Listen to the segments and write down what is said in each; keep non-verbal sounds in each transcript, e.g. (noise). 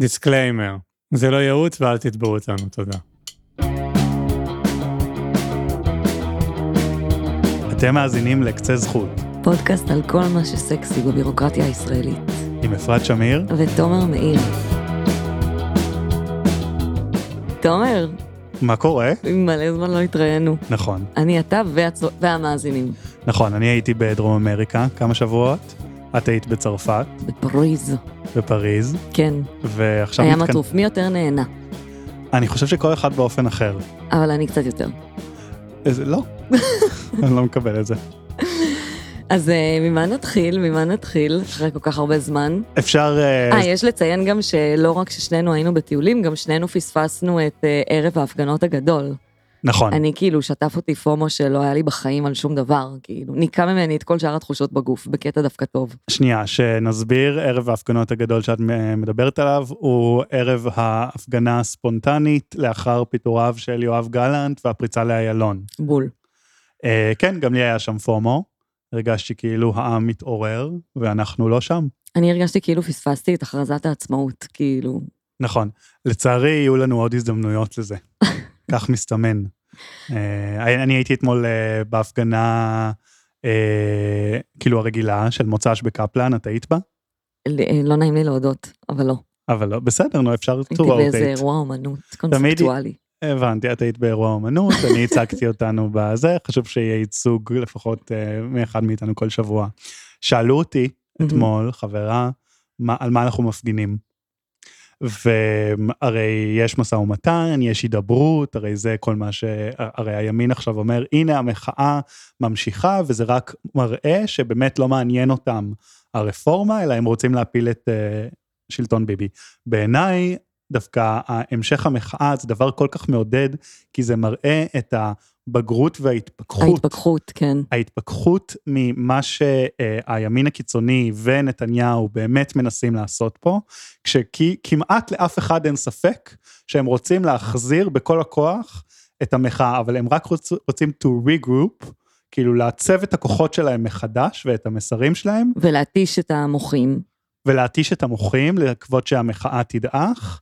דיסקליימר, זה לא ייעוץ ואל תתבעו אותנו, תודה. אתם מאזינים לקצה זכות, פודקאסט על כל מה שסקסי בבירוקרטיה הישראלית. עם אפרת שמיר, ותומר מאיר. תומר, מה קורה? מלא זמן לא התראינו. נכון, אני אתה והצ... והמאזינים. נכון, אני הייתי בדרום אמריקה כמה שבועות, את היית בצרפת, בפריז. בפריז, כן, ועכשיו היה מתכנ- מטרוף. מי יותר נהנה? אני חושב שכל אחד באופן אחר. אבל אני קצת יותר. איזה, לא, (laughs) אני לא מקבל את זה. אז אה, ממה נתחיל? ממה נתחיל? אחרי כל כך הרבה זמן. אפשר... אה, אה, יש לציין גם שלא רק ששנינו היינו בטיולים, גם שנינו פספסנו את אה, ערב ההפגנות הגדול. נכון, אני כאילו, שטף אותי פומו שלא היה לי בחיים על שום דבר, כאילו, ניקה ממני את כל שאר התחושות בגוף, בקטע דווקא טוב. שנייה, שנסביר, ערב ההפגנות הגדול שאת מדברת עליו, הוא ערב ההפגנה הספונטנית לאחר פיטוריו של יואב גלנט והפריצה לאיילון. בול. אה, כן, גם לי היה שם פומו, הרגשתי כאילו העם מתעורר, ואנחנו לא שם. אני הרגשתי כאילו פספסתי את הכרזת העצמאות, כאילו, נכון. לצערי, יהיו לנו עוד הזדמנויות לזה. (laughs) כך מסתמן. אה, אני הייתי אתמול אה, בהפגנה, אה, כאילו הרגילה, של מוצ"ש בקפלן, את היית בה? לא נעים לי להודות, אבל לא. אבל לא, בסדר, נו, אפשר to הייתי באיזה rotate. אירוע אומנות קונספטואלי. הבנתי, את היית באירוע אומנות, אני הצגתי אותנו בזה, חשוב שיהיה ייצוג לפחות מאחד מאיתנו כל שבוע. שאלו אותי אתמול, חברה, מה, על מה אנחנו מפגינים. והרי יש משא ומתן, יש הידברות, הרי זה כל מה ש... הרי הימין עכשיו אומר, הנה המחאה ממשיכה, וזה רק מראה שבאמת לא מעניין אותם הרפורמה, אלא הם רוצים להפיל את uh, שלטון ביבי. בעיניי, דווקא המשך המחאה זה דבר כל כך מעודד, כי זה מראה את הבגרות וההתפכחות. ההתפכחות, כן. ההתפכחות ממה שהימין הקיצוני ונתניהו באמת מנסים לעשות פה, כשכמעט לאף אחד אין ספק שהם רוצים להחזיר בכל הכוח את המחאה, אבל הם רק רוצ, רוצים to regroup, כאילו לעצב את הכוחות שלהם מחדש ואת המסרים שלהם, ולהתיש את המוחים. ולהתיש את המוחים, לקוות שהמחאה תדעך,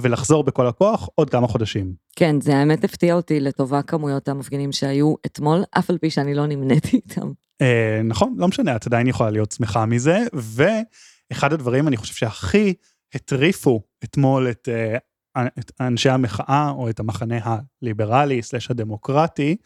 ולחזור בכל הכוח עוד כמה חודשים. כן, זה האמת הפתיע אותי לטובה כמויות המפגינים שהיו אתמול, אף על פי שאני לא נמניתי איתם. אה, נכון, לא משנה, את עדיין יכולה להיות שמחה מזה, ואחד הדברים, אני חושב שהכי הטריפו אתמול את, אה, את אנשי המחאה, או את המחנה הליברלי, סלש הדמוקרטי,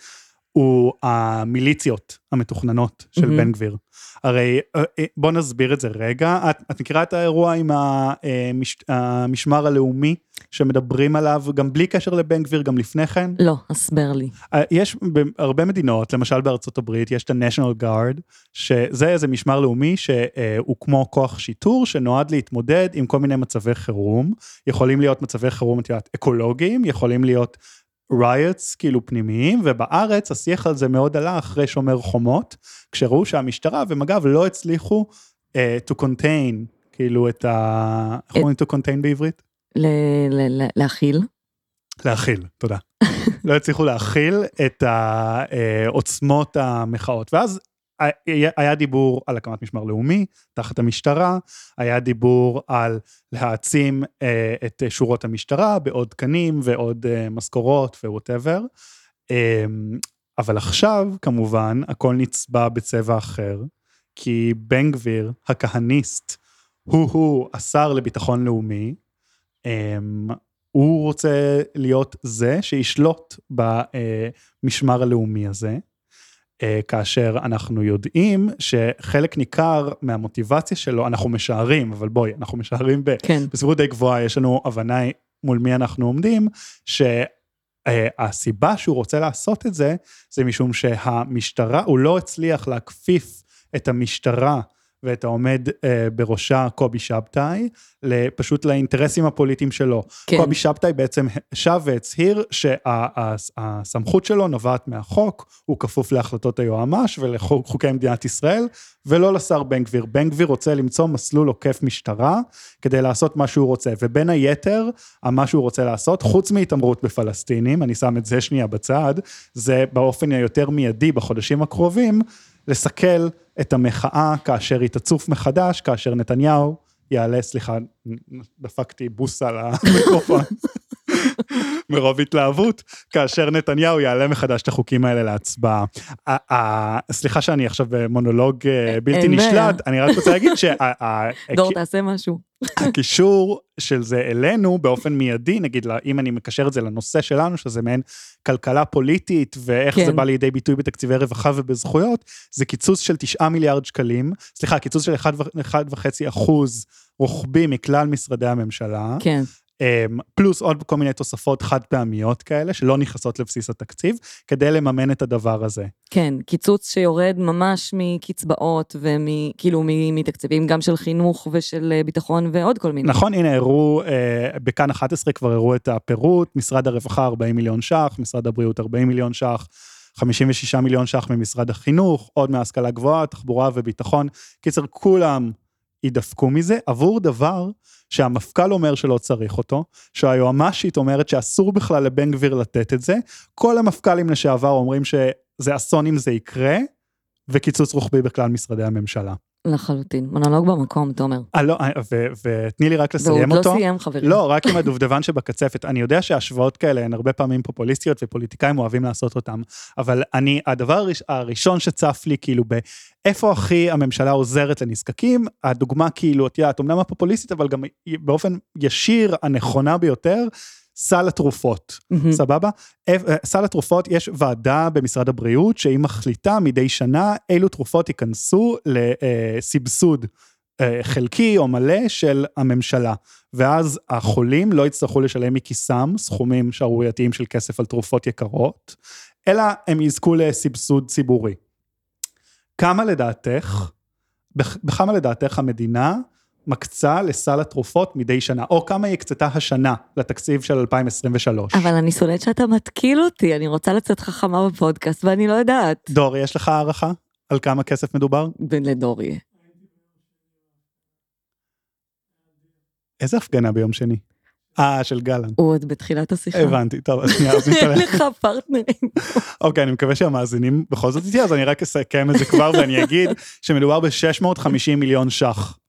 הוא המיליציות המתוכננות של מהמם. בן גביר. הרי אה, אה, בוא נסביר את זה רגע, את, את מכירה את האירוע עם המש, המשמר הלאומי, שמדברים עליו גם בלי קשר לבן גביר, גם לפני כן? לא, הסבר לי. אה, יש בהרבה מדינות, למשל בארצות הברית, יש את ה-National Guard, שזה איזה משמר לאומי שהוא כמו כוח שיטור שנועד להתמודד עם כל מיני מצבי חירום. יכולים להיות מצבי חירום, את יודעת, אקולוגיים, יכולים להיות riots, כאילו פנימיים, ובארץ השיח על זה מאוד עלה אחרי שומר חומות, כשראו שהמשטרה ומג"ב לא הצליחו uh, to contain, כאילו את ה... איך אומרים to contain בעברית? להכיל. להכיל, תודה. לא הצליחו להכיל את אה, עוצמות המחאות. ואז היה- דיבור על הקמת משמר לאומי תחת המשטרה, היה דיבור על להעצים אה, את שורות המשטרה בעוד תקנים ועוד אה, משכורות ווואטאבר. אה, אבל עכשיו, כמובן, הכל נצבע בצבע אחר, כי בן גביר, הכהניסט, הוא-הוא השר לביטחון לאומי, אמ, הוא רוצה להיות זה שישלוט במשמר הלאומי הזה, כאשר אנחנו יודעים שחלק ניכר מהמוטיבציה שלו, אנחנו משערים, אבל בואי, אנחנו משערים ב... כן. בסבירות די גבוהה, יש לנו הבנה מול מי אנחנו עומדים, שהסיבה שהוא רוצה לעשות את זה, זה משום שהמשטרה, הוא לא הצליח להכפיף את המשטרה ואת העומד אה, בראשה קובי שבתאי, פשוט לאינטרסים הפוליטיים שלו. כן. קובי שבתאי בעצם שב והצהיר שהסמכות שלו נובעת מהחוק, הוא כפוף להחלטות היועמ"ש ולחוקי מדינת ישראל, ולא לשר בן גביר. בן גביר רוצה למצוא מסלול עוקף משטרה כדי לעשות מה שהוא רוצה, ובין היתר, מה שהוא רוצה לעשות, חוץ מהתעמרות בפלסטינים, אני שם את זה שנייה בצד, זה באופן היותר מיידי בחודשים הקרובים, לסכל את המחאה כאשר היא תצוף מחדש, כאשר נתניהו יעלה, סליחה, דפקתי בוס על המיקרופון. (laughs) מרוב התלהבות, כאשר נתניהו יעלה מחדש את החוקים האלה להצבעה. סליחה שאני עכשיו במונולוג אה, בלתי אין בעיה. נשלט, אני רק רוצה להגיד שה... (laughs) דור, תעשה משהו. הקישור של זה אלינו באופן מיידי, נגיד, אם אני מקשר את זה לנושא שלנו, שזה מעין כלכלה פוליטית, ואיך כן. זה בא לידי ביטוי בתקציבי רווחה ובזכויות, זה קיצוץ של 9 מיליארד שקלים, סליחה, קיצוץ של 1.5 אחוז רוחבי מכלל משרדי הממשלה, כן. אמ, פלוס עוד כל מיני תוספות חד פעמיות כאלה, שלא נכנסות לבסיס התקציב, כדי לממן את הדבר הזה. כן, קיצוץ שיורד ממש מקצבאות וכאילו מתקציבים גם של חינוך ושל אה, ביטחון ועוד כל מיני. נכון, הנה, הראו, אה, בכאן 11 כבר הראו את הפירוט, משרד הרווחה 40 מיליון ש"ח, משרד הבריאות 40 מיליון ש"ח, 56 מיליון ש"ח ממשרד החינוך, עוד מהשכלה גבוהה, תחבורה וביטחון. קיצר, כולם יידפקו מזה עבור דבר שהמפכ"ל אומר שלא צריך אותו, שהיועמ"שית אומרת שאסור בכלל לבן גביר לתת את זה, כל המפכ"לים לשעבר אומרים שזה אסון אם זה יקרה, וקיצוץ רוחבי בכלל משרדי הממשלה. לחלוטין. מונולוג במקום, תומר. אה, לא, אה, ותני לי רק והוא לסיים עוד אותו. לא סיים, חברים. לא, רק עם הדובדבן שבקצפת. אני יודע שהשוואות כאלה הן הרבה פעמים פופוליסטיות ופוליטיקאים אוהבים לעשות אותם, אבל אני, הדבר הראש- הראשון שצף לי, כאילו, באיפה הכי הממשלה עוזרת לנזקקים, הדוגמה כאילו, את יודעת, אמנם הפופוליסטית, אבל גם באופן ישיר הנכונה ביותר, סל התרופות. מהמם. סבבה? אה, סל התרופות, יש ועדה במשרד הבריאות שהיא מחליטה מדי שנה אילו תרופות ייכנסו לסבסוד אה, חלקי או מלא של הממשלה. ואז החולים לא יצטרכו לשלם מכיסם סכומים שערורייתיים של כסף על תרופות יקרות, אלא הם יזכו לסבסוד ציבורי. כמה לדעתך, בכ- בכמה לדעתך המדינה מקצה לסל התרופות מדי שנה, או כמה היא הקצתה השנה לתקציב של 2023? אבל אני שונאת שאתה מתקיל אותי, אני רוצה לצאת חכמה בפודקאסט ואני לא יודעת. דור, יש לך הערכה על כמה כסף מדובר? לדור יהיה. איזה הפגנה ביום שני? אה, של גלנט. הוא עוד בתחילת השיחה. הבנתי, טוב, אז שנייה, אז אין נתעלם. לך פרטנרים. אוקיי, אני מקווה שהמאזינים בכל זאת איתי, אז אני רק אסכם את זה כבר ואני אגיד שמדובר ב-650 מיליון ש"ח.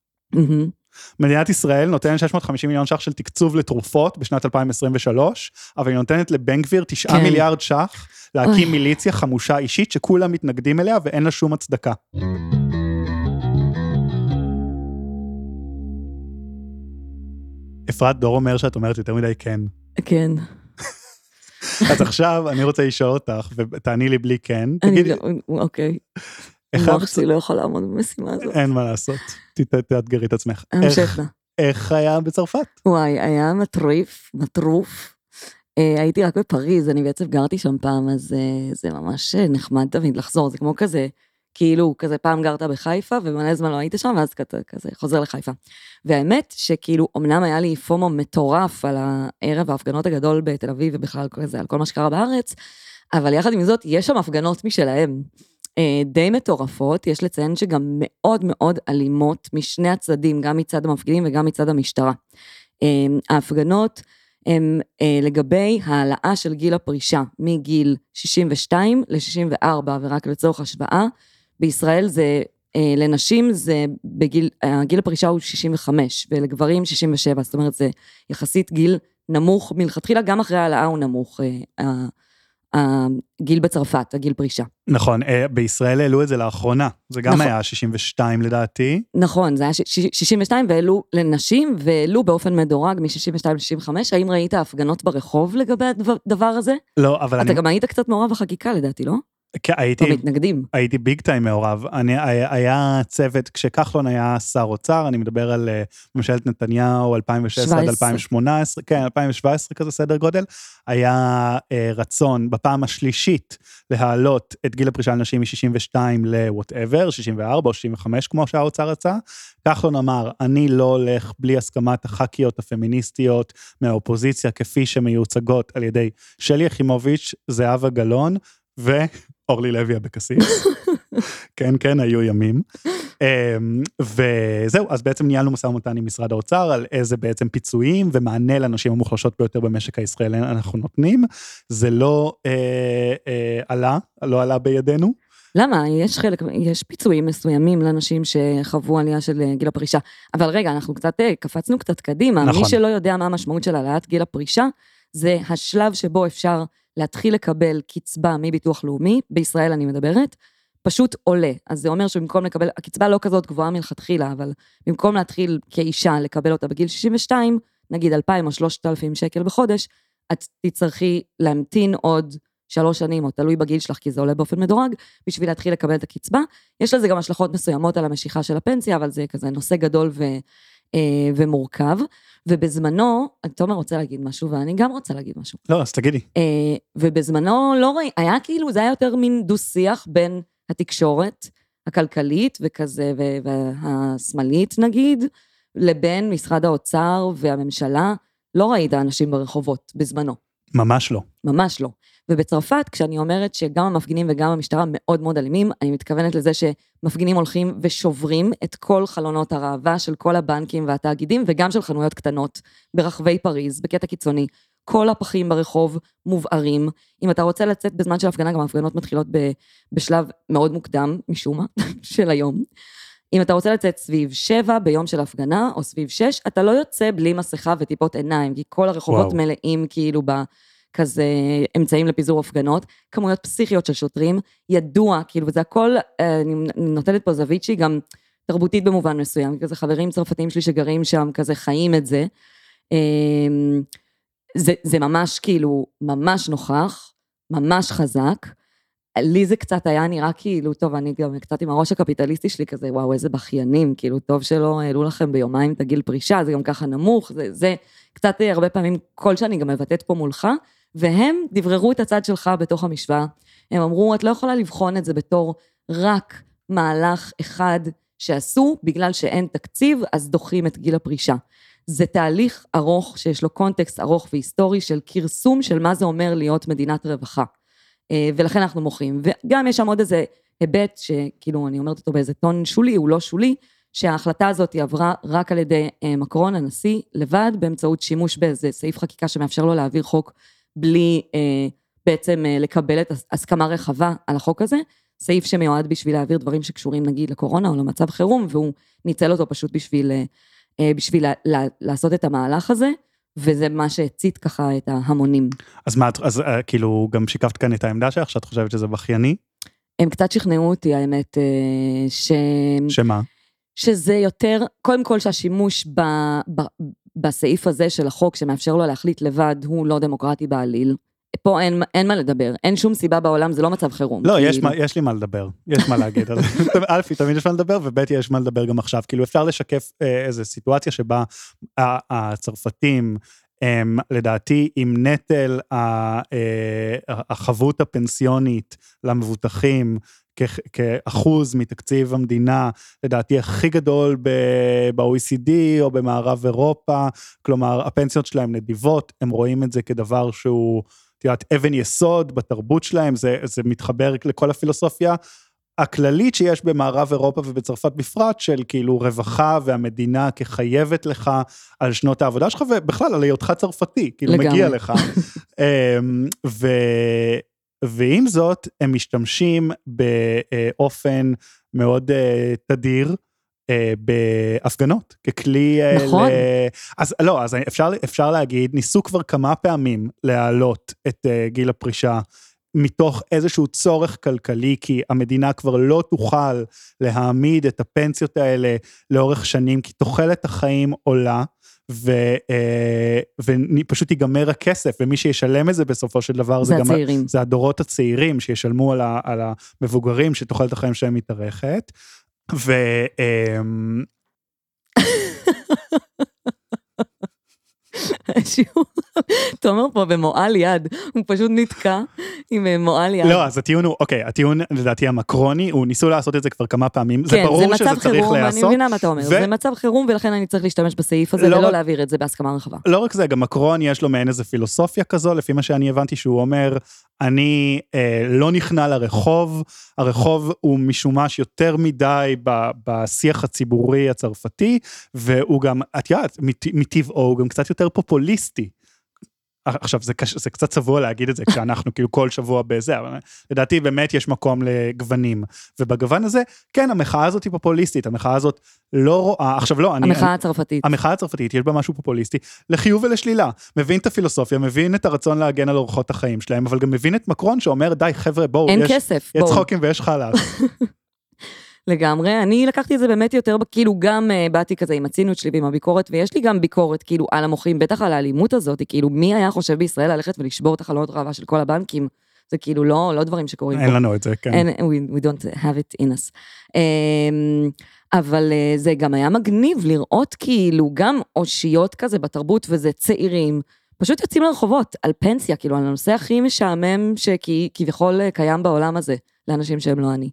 מדינת ישראל נותנת 650 מיליון ש"ח של תקצוב לתרופות בשנת 2023, אבל היא נותנת לבן גביר 9 כן. מיליארד ש"ח להקים אוי. מיליציה חמושה אישית שכולם מתנגדים אליה ואין לה שום הצדקה. אפרת דור אומר שאת אומרת יותר מדי כן. כן. אז עכשיו אני רוצה לשאול אותך, ותעני לי בלי כן. אני תגידי, אוקיי. המוח שלי לא יכול לעמוד במשימה הזאת. אין מה לעשות, תאתגרי את עצמך. המשך לה. איך היה בצרפת? וואי, היה מטריף, מטרוף. אה, הייתי רק בפריז, אני בעצם גרתי שם פעם, אז אה, זה ממש אה, נחמד תמיד לחזור, זה כמו כזה, כאילו, כזה פעם גרת בחיפה, ומלא זמן לא היית שם, ואז כזה, כזה חוזר לחיפה. והאמת שכאילו, אמנם היה לי פומו מטורף על הערב ההפגנות הגדול בתל אביב, ובכלל כזה, על כל מה שקרה בארץ, אבל יחד עם זאת, יש שם הפגנות משלהם. אה, די מטורפות, יש לציין שגם מאוד מאוד אלימות משני הצדדים, גם מצד המפגינים וגם מצד המשטרה. אה, ההפגנות הם אה, לגבי העלאה של גיל הפרישה מגיל 62 ל-64, ורק לצורך השוואה, בישראל זה, לנשים זה בגיל, גיל הפרישה הוא 65, ולגברים 67, זאת אומרת זה יחסית גיל נמוך מלכתחילה, גם אחרי העלאה הוא נמוך, הגיל בצרפת, הגיל פרישה. נכון, אה, בישראל העלו את זה לאחרונה, זה גם נכון. היה 62 לדעתי. נכון, זה היה ש- ש- 62 והעלו לנשים, והעלו באופן מדורג מ-62 ל-65. האם ראית הפגנות ברחוב לגבי הדבר הזה? לא, אבל אתה אני גם היית קצת מעורב בחקיקה לדעתי, לא? כן, הייתי, במתנגדים. הייתי ביג טיים מעורב. אני, היה, היה צוות, כשכחלון היה שר אוצר, אני מדבר על אה, ממשלת נתניהו 2016 עד 17. 2018, כן, 2017 כזה סדר גודל, היה אה, רצון בפעם השלישית להעלות את גיל הפרישה לנשים מ-62 ל-whatever, 64 או 65 כמו שהאוצר רצה. כחלון אמר, אני לא הולך בלי הסכמת הח"כיות הפמיניסטיות מהאופוזיציה כפי שמיוצגות על ידי שלי יחימוביץ', זהבה גלאון ואורלי לוי אבקסיס. (laughs) כן, כן, היו ימים. אמ, וזהו, אז בעצם ניהלנו משא ומתן עם משרד האוצר על איזה בעצם פיצויים ומענה לנשים המוחלשות ביותר במשק הישראלי אנחנו נותנים. זה לא אה, אה, עלה, לא עלה בידינו. למה? יש חלק, יש פיצויים מסוימים לאנשים שחוו עלייה של אה, גיל הפרישה. אבל רגע, אנחנו קצת, אה, קפצנו קצת קדימה. נכון. מי שלא יודע מה המשמעות של העלאת גיל הפרישה, זה השלב שבו אפשר להתחיל לקבל קצבה מביטוח לאומי, בישראל אני מדברת, פשוט עולה. אז זה אומר שבמקום לקבל, הקצבה לא כזאת גבוהה מלכתחילה, אבל במקום להתחיל כאישה לקבל אותה בגיל 62, נגיד 2,000 או 3,000 שקל בחודש, את תצטרכי להמתין עוד שלוש שנים, או תלוי בגיל שלך, כי זה עולה באופן מדורג, בשביל להתחיל לקבל את הקצבה. יש לזה גם השלכות מסוימות על המשיכה של הפנסיה, אבל זה כזה נושא גדול ו, ומורכב. ובזמנו, תומר רוצה להגיד משהו, ואני גם רוצה להגיד משהו. לא, אז תגידי. אה, ובזמנו לא ראי, היה כאילו, זה היה יותר מין דו-שיח בין התקשורת הכלכלית וכזה, והשמאלית נגיד, לבין משרד האוצר והממשלה. לא ראית אנשים ברחובות בזמנו, ממש לא. ממש לא. ובצרפת, כשאני אומרת שגם המפגינים וגם המשטרה מאוד מאוד אלימים, אני מתכוונת לזה שמפגינים הולכים ושוברים את כל חלונות הראווה של כל הבנקים והתאגידים, וגם של חנויות קטנות ברחבי פריז, בקטע קיצוני. כל הפחים ברחוב מובערים. אם אתה רוצה לצאת בזמן של הפגנה, גם ההפגנות מתחילות ב, בשלב מאוד מוקדם, משום מה, (laughs) של היום. אם אתה רוצה לצאת סביב שבע ביום של הפגנה, או סביב שש, אתה לא יוצא בלי מסכה וטיפות עיניים, כי כל הרחובות וואו. מלאים כאילו בכזה אמצעים לפיזור הפגנות, כמויות פסיכיות של שוטרים, ידוע, כאילו, וזה הכל, אה, אני נותנת פה זווית שהיא גם תרבותית במובן מסוים, כזה חברים צרפתיים שלי שגרים שם, כזה חיים את זה. אמ, זה, זה ממש כאילו, ממש נוכח, ממש חזק. לי זה קצת היה נראה כאילו, טוב, אני גם קצת עם הראש הקפיטליסטי שלי כזה, וואו, איזה בכיינים, כאילו, טוב שלא העלו לכם ביומיים את הגיל פרישה, זה גם ככה נמוך, זה, זה קצת אה, הרבה פעמים קול שאני גם מבטאת פה מולך, והם דבררו את הצד שלך בתוך המשוואה. הם אמרו, את לא יכולה לבחון את זה בתור רק מהלך אחד שעשו, בגלל שאין תקציב, אז דוחים את גיל הפרישה. זה תהליך ארוך, שיש לו קונטקסט ארוך והיסטורי של כרסום של מה זה אומר להיות מדינת רווחה. אה, ולכן אנחנו מוחים. וגם יש שם עוד איזה היבט, שכאילו, אני אומרת אותו באיזה טון שולי, הוא לא שולי, שההחלטה הזאת היא עברה רק על ידי אה, מקרון, הנשיא, לבד, באמצעות שימוש באיזה סעיף חקיקה שמאפשר לו להעביר חוק בלי אה, בעצם אה, לקבל את הסכמה רחבה על החוק הזה. סעיף שמיועד בשביל להעביר דברים שקשורים נגיד לקורונה או למצב חירום, והוא ניצל אותו פשוט בשביל, אה, אה, בשביל לה, לה, לעשות את המהלך הזה, וזה מה שהצית ככה את ההמונים. אז מה, אז אה, כאילו, גם שיקפת כאן את העמדה שלך, שאת חושבת שזה בכייני? הם קצת שכנעו אותי, האמת, אה, ש... שמה? שזה יותר, קודם כל שהשימוש ב, ב, בסעיף הזה של החוק שמאפשר לו להחליט לבד הוא לא דמוקרטי בעליל. פה אין, אין מה לדבר, אין שום סיבה בעולם, זה לא מצב חירום. לא, יש, כאילו. מה, יש לי מה לדבר, יש מה להגיד. (laughs) (laughs) א', תמיד יש מה לדבר, וב', יש מה לדבר גם עכשיו. כאילו, אפשר לשקף אה, איזו סיטואציה שבה הצרפתים הם לדעתי עם נטל אה, החבות הפנסיונית למבוטחים כ- כאחוז מתקציב המדינה, לדעתי הכי גדול ב-OECD או במערב אירופה, כלומר, הפנסיות שלהם נדיבות, הם רואים את זה כדבר שהוא... את יודעת, אבן יסוד בתרבות שלהם, זה, זה מתחבר לכל הפילוסופיה הכללית שיש במערב אירופה ובצרפת בפרט, של כאילו רווחה והמדינה כחייבת לך על שנות העבודה שלך, ובכלל על היותך צרפתי, כאילו לגמרי. מגיע לך. אמ, ו... ועם זאת, הם משתמשים באופן מאוד אה, תדיר. אה, בהפגנות, ככלי... אה, נכון. ל... אז לא, אז אפשר, אפשר להגיד, ניסו כבר כמה פעמים להעלות את גיל הפרישה מתוך איזשהו צורך כלכלי, כי המדינה כבר לא תוכל להעמיד את הפנסיות האלה לאורך שנים, כי תוחלת החיים עולה. ו, אה, ופשוט ייגמר הכסף, ומי שישלם את זה בסופו של דבר זה זה, גם, הצעירים. זה הדורות הצעירים שישלמו על, ה, על המבוגרים שתוחלת החיים שלהם מתארכת. ו... (laughs) שהוא- תומר פה במועל יד, הוא פשוט נתקע עם אה, מועל יד. לא, אז הטיעון הוא, אוקיי, הטיעון לדעתי המקרוני, הוא ניסו לעשות את זה כבר כמה פעמים, זה כן, ברור זה שזה מצב צריך חירום, אני להיעשות. מבינה מה אתה אומר, זה מצב חירום ולכן אני צריך להשתמש בסעיף הזה לא ולא להעביר את זה בהסכמה רחבה. לא רק זה, גם מקרון יש לו מעין איזה פילוסופיה כזו, לפי מה שאני הבנתי שהוא אומר, אני אה, לא נכנע לרחוב, הרחוב הוא משומש יותר מדי ב, בשיח הציבורי הצרפתי, והוא גם, את יודעת, מט- מטבעו הוא גם קצת יותר פופוליסטי. עכשיו זה, קש, זה קצת צבוע להגיד את זה כשאנחנו כאילו כל שבוע בזה, אבל לדעתי באמת יש מקום לגוונים. ובגוון הזה, כן, המחאה הזאת היא פופוליסטית, המחאה הזאת לא רואה, עכשיו לא, אני... המחאה הצרפתית. המחאה הצרפתית, יש בה משהו פופוליסטי, לחיוב ולשלילה. מבין את הפילוסופיה, מבין את הרצון להגן על אורחות החיים שלהם, אבל גם מבין את מקרון שאומר, די חבר'ה, בואו, אין יש, כסף, יש בואו. צחוקים ויש חלאס. (laughs) לגמרי. אני לקחתי את זה באמת יותר, כאילו גם uh, באתי כזה עם הציניות שלי ועם הביקורת, ויש לי גם ביקורת כאילו על המוחים, בטח על האלימות הזאת, כאילו מי היה חושב בישראל ללכת ולשבור את החלונות ראווה של כל הבנקים? זה כאילו לא, לא דברים שקורים פה. אין לנו את זה, כן. אין, we, we don't have it in us. Um, אבל uh, זה גם היה מגניב לראות כאילו גם אושיות כזה בתרבות, וזה צעירים, פשוט יוצאים לרחובות על פנסיה, כאילו על הנושא הכי משעמם שכביכול אה, קיים בעולם הזה, לאנשים שהם לא אני.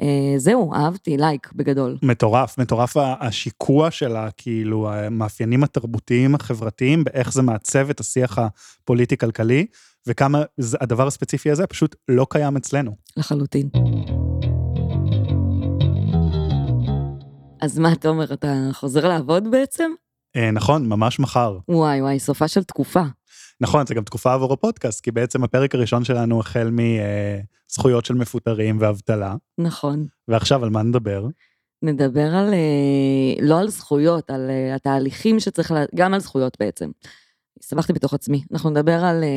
Uh, זהו, אהבתי, לייק, בגדול. מטורף, מטורף השיקוע של ה- כאילו המאפיינים התרבותיים החברתיים, באיך זה מעצב את השיח הפוליטי-כלכלי, וכמה הדבר הספציפי הזה פשוט לא קיים אצלנו. לחלוטין. אז מה, תומר, אתה חוזר לעבוד בעצם? אה, נכון, ממש מחר. וואי וואי, סופה של תקופה. נכון, זה גם תקופה עבור הפודקאסט, כי בעצם הפרק הראשון שלנו החל מזכויות של מפוטרים ואבטלה, נכון. ועכשיו על מה נדבר? נדבר על, אה, לא על זכויות, על אה, התהליכים שצריך, גם על זכויות בעצם. הסתבכתי בתוך עצמי. אנחנו נדבר על אה,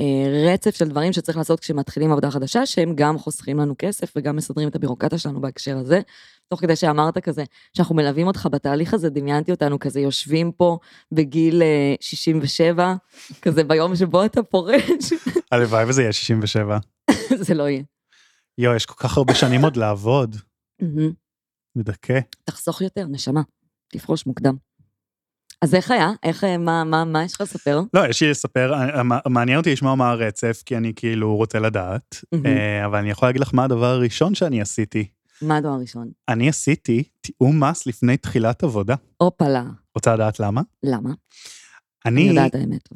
אה, רצף של דברים שצריך לעשות כשמתחילים עבודה חדשה, שהם גם חוסכים לנו כסף וגם מסדרים את הבירוקרטיה שלנו בהקשר הזה. תוך כדי שאמרת כזה, שאנחנו מלווים אותך בתהליך הזה, דמיינתי אותנו כזה יושבים פה בגיל אה, 67, כזה ביום שבו אתה פורש, (laughs) הלוואי וזה יהיה 67. (laughs) זה לא יהיה. יואו, יש כל כך הרבה שנים עוד לעבוד. מדכא. תחסוך יותר, נשמה, תפרוש מוקדם. אז איך היה? איך, אה, מה, מה, מה יש לך לספר? לא, יש לי לספר, אה, מעניין אותי לשמוע מה הרצף, כי אני כאילו רוצה לדעת. אה, אבל אני יכול להגיד לך מה הדבר הראשון שאני עשיתי. מה הדבר הראשון? אני עשיתי תיאום מס לפני תחילת עבודה. הופלה. רוצה לדעת למה? למה? אני... אני יודעת האמת.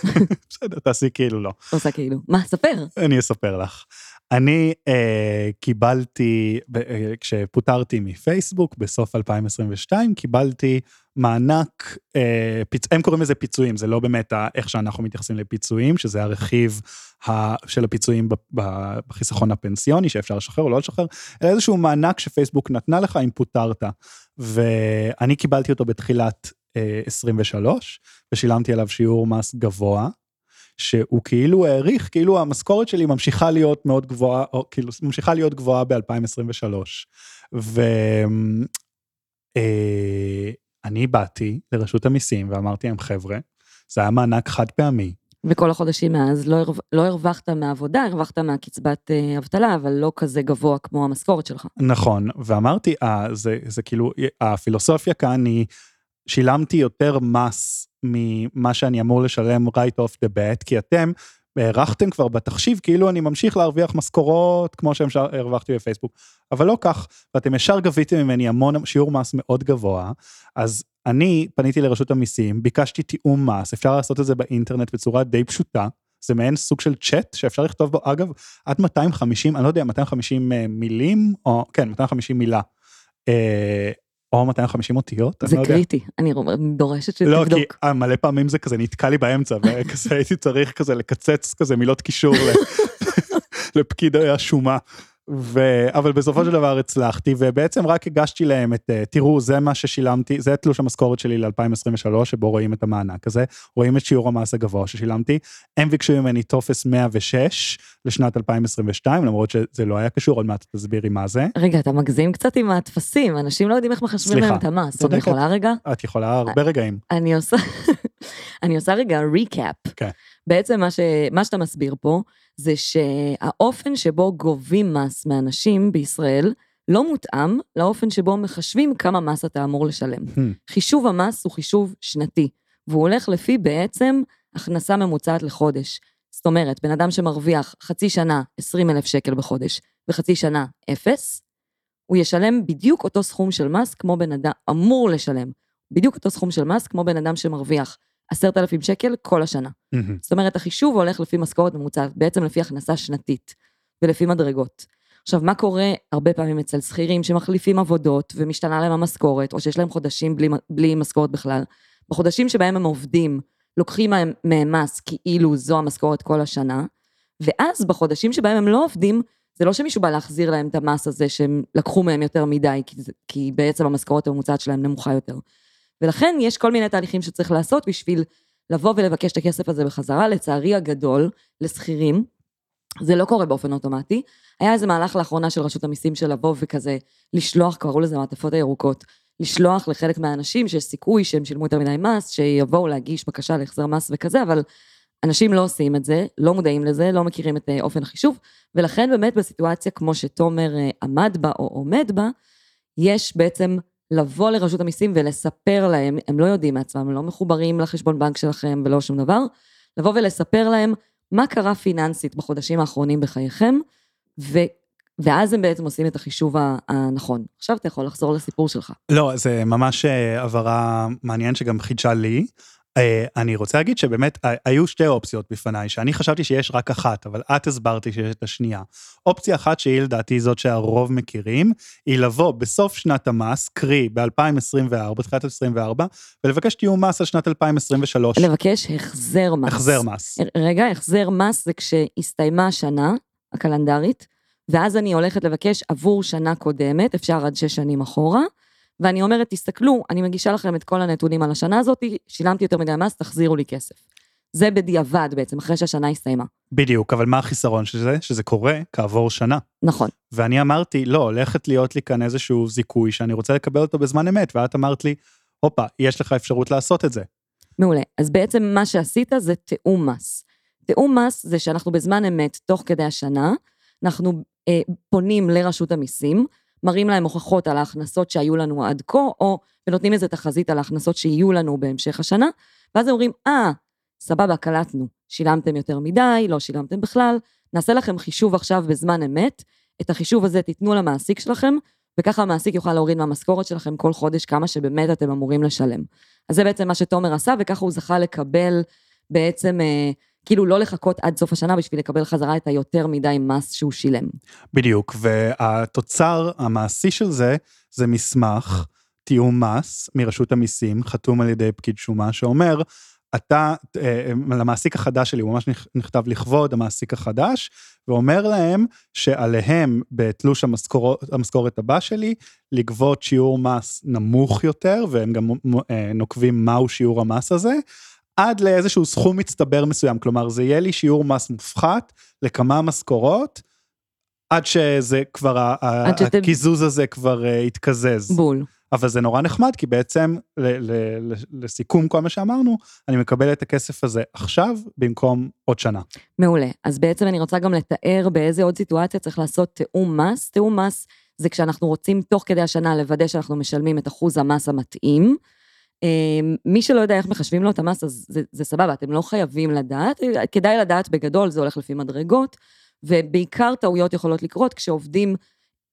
(laughs) בסדר, תעשי כאילו לא. עושה כאילו. מה, ספר. אני אספר לך. אני אה, קיבלתי, אה, כשפוטרתי מפייסבוק בסוף 2022, קיבלתי מענק, אה, פיצ... הם קוראים לזה פיצויים, זה לא באמת ה- איך שאנחנו מתייחסים לפיצויים, שזה הרכיב ה... של הפיצויים. בחיסכון הפנסיוני, שאפשר לשחרר או לא לשחרר, אלא איזשהו מענק שפייסבוק נתנה לך אם פוטרת. ואני קיבלתי אותו בתחילת אה, 23, ושילמתי עליו שיעור מס גבוה. שהוא כאילו העריך, כאילו המשכורת שלי ממשיכה להיות מאוד גבוהה, או כאילו ממשיכה להיות גבוהה ב-2023. ואני באתי לרשות המיסים ואמרתי להם, חבר'ה, זה היה מענק חד פעמי. וכל החודשים מאז לא, הרו... לא הרווחת מהעבודה, הרווחת מהקצבת אה, אבטלה, אבל לא כזה גבוה כמו המשכורת שלך. נכון, ואמרתי, אה, זה, זה כאילו, הפילוסופיה כאן היא, שילמתי יותר מס ממה שאני אמור לשלם right off the bat, כי אתם הערכתם כבר בתחשיב כאילו אני ממשיך להרוויח משכורות כמו שהרווחתי בפייסבוק, אבל לא כך, ואתם ישר גביתם ממני המון, שיעור מס מאוד גבוה, אז אני פניתי לרשות המיסים, ביקשתי תיאום מס, אפשר לעשות את זה באינטרנט בצורה די פשוטה, זה מעין סוג של צ'אט שאפשר לכתוב בו, אגב, עד 250, אני לא יודע, 250 מילים, או כן, 250 מילה. אה, או 250 אותיות, זה אני לא יודע. קריטי, אני רוא- דורשת לא, שתבדוק. כי אה, מלא פעמים זה כזה נתקע לי באמצע, וכזה הייתי צריך כזה לקצץ כזה מילות קישור (laughs) לפקיד השומה. ו... אבל בסופו של דבר הצלחתי, ובעצם רק הגשתי להם את, אה, תראו, זה מה ששילמתי, זה תלוש המשכורת שלי ל-2023, שבו רואים את המענק הזה, רואים את שיעור המס הגבוה ששילמתי, הם ביקשו ממני טופס 106 לשנת 2022, למרות שזה לא היה קשור, עוד מעט תסבירי מה זה. רגע, אתה מגזים קצת עם הטפסים, אנשים לא יודעים איך מחשבים סליחה, להם את המס. אני צודקת. יכולה רגע? את יכולה הרבה רגעים. אני עושה, אני עושה רגע ריקאפ. כן. בעצם מה, ש, מה שאתה מסביר פה, זה שהאופן שבו גובים מס מאנשים בישראל, לא מותאם לאופן שבו מחשבים כמה מס אתה אמור לשלם. Hmm. חישוב המס הוא חישוב שנתי, והוא הולך לפי בעצם הכנסה ממוצעת לחודש. זאת אומרת, בן אדם שמרוויח חצי שנה 20 אלף שקל בחודש, וחצי שנה אפס, הוא ישלם בדיוק אותו סכום של מס כמו בן אדם, אמור לשלם, בדיוק אותו סכום של מס כמו בן אדם שמרוויח 10,000 שקל כל השנה. מהמם. זאת אומרת, החישוב הולך לפי משכורת ממוצעת, בעצם לפי הכנסה שנתית, ולפי מדרגות. עכשיו, מה קורה הרבה פעמים אצל שכירים שמחליפים עבודות ומשתנה להם המשכורת, או שיש להם חודשים בלי, בלי משכורת בכלל? בחודשים שבהם הם עובדים לוקחים מהם, מהם מס כאילו זו המשכורת כל השנה, ואז בחודשים שבהם הם לא עובדים, זה לא שמישהו בא להחזיר להם את המס הזה שהם לקחו מהם יותר מדי, כי, כי בעצם המשכורת הממוצעת שלהם נמוכה יותר. ולכן יש כל מיני תהליכים שצריך לעשות בשביל לבוא ולבקש את הכסף הזה בחזרה. לצערי הגדול, לשכירים, זה לא קורה באופן אוטומטי. היה איזה מהלך לאחרונה של רשות המיסים של לבוא וכזה לשלוח, קראו לזה מעטפות הירוקות, לשלוח לחלק מהאנשים שיש סיכוי שהם שילמו יותר מדי מס, שיבואו להגיש בקשה להחזר מס וכזה, אבל אנשים לא עושים את זה, לא מודעים לזה, לא מכירים את אה, אופן החישוב, ולכן באמת בסיטואציה כמו שתומר אה, עמד בה או עומד בה, יש בעצם לבוא לרשות המיסים ולספר להם, הם לא יודעים מעצמם, הם לא מחוברים לחשבון בנק שלכם ולא שום דבר, לבוא ולספר להם מה קרה פיננסית בחודשים האחרונים בחייכם, ו... ואז הם בעצם עושים את החישוב הנכון. עכשיו אתה יכול לחזור לסיפור שלך. לא, זה ממש אה, הבהרה מעניינת שגם חידשה לי. אה, אני רוצה להגיד שבאמת אה, היו שתי אופציות בפניי, שאני חשבתי שיש רק אחת, אבל את הסברת לי שיש את השנייה. אופציה אחת שהיא לדעתי זאת שהרוב מכירים, היא לבוא בסוף שנת המס, קרי ב-2024, תחילת 2024, ולבקש תיאום מס על שנת 2023. לבקש החזר מס. החזר מס. רגע, החזר מס זה כשהסתיימה השנה הקלנדרית, ואז אני הולכת לבקש עבור שנה קודמת, אפשר עד שש שנים אחורה, ואני אומרת, תסתכלו, אני מגישה לכם את כל הנתונים על השנה הזאת, שילמתי יותר מדי מס, תחזירו לי כסף. זה בדיעבד בעצם, אחרי שהשנה הסתיימה. בדיוק, אבל מה החיסרון של זה? שזה קורה כעבור שנה. נכון. ואני אמרתי, לא, הולכת להיות לי כאן איזשהו זיכוי שאני רוצה לקבל אותו בזמן אמת, ואת אמרת לי, הופה, יש לך אפשרות לעשות את זה. מעולה. אז בעצם מה שעשית זה תיאום מס. תיאום מס זה שאנחנו בזמן אמת, תוך כדי השנה, אנחנו אה, פונים לרשות המיסים, מראים להם הוכחות על ההכנסות שהיו לנו עד כה, או ונותנים איזה תחזית על ההכנסות שיהיו לנו בהמשך השנה, ואז הם אומרים, אה, סבבה, קלטנו, שילמתם יותר מדי, לא שילמתם בכלל, נעשה לכם חישוב עכשיו בזמן אמת, את החישוב הזה תיתנו למעסיק שלכם, וככה המעסיק יוכל להוריד מהמשכורת שלכם כל חודש כמה שבאמת אתם אמורים לשלם. אז זה בעצם מה שתומר עשה, וככה הוא זכה לקבל בעצם, אה, כאילו לא לחכות עד סוף השנה בשביל לקבל חזרה את היותר מדי מס שהוא שילם. בדיוק, והתוצר המעשי של זה, זה מסמך תיאום מס מרשות המיסים, חתום על ידי פקיד שומה, שאומר, אתה, אה, למעסיק החדש שלי, הוא ממש נכ- נכתב לכבוד המעסיק החדש, ואומר להם שעליהם בתלוש המשכורות, המשכורת הבא שלי, לגבות שיעור מס נמוך יותר, והם גם אה, נוקבים מהו שיעור המס הזה, עד לאיזשהו סכום מצטבר מסוים, כלומר זה יהיה לי שיעור מס מופחת לכמה משכורות, עד שזה כבר, עד שאתם- הקיזוז הזה כבר אה, יתקזז. בול. אבל זה נורא נחמד, כי בעצם, ל- ל- ל- לסיכום כל מה שאמרנו, אני מקבל את הכסף הזה עכשיו, במקום עוד שנה. מעולה. אז בעצם אני רוצה גם לתאר באיזה עוד סיטואציה צריך לעשות תיאום מס. תיאום מס זה כשאנחנו רוצים תוך כדי השנה לוודא שאנחנו משלמים את אחוז המס המתאים. אה, מי שלא יודע איך מחשבים לו את המס, אז זה, זה סבבה, אתם לא חייבים לדעת, כדאי לדעת בגדול, זה הולך לפי מדרגות, ובעיקר טעויות יכולות לקרות כשעובדים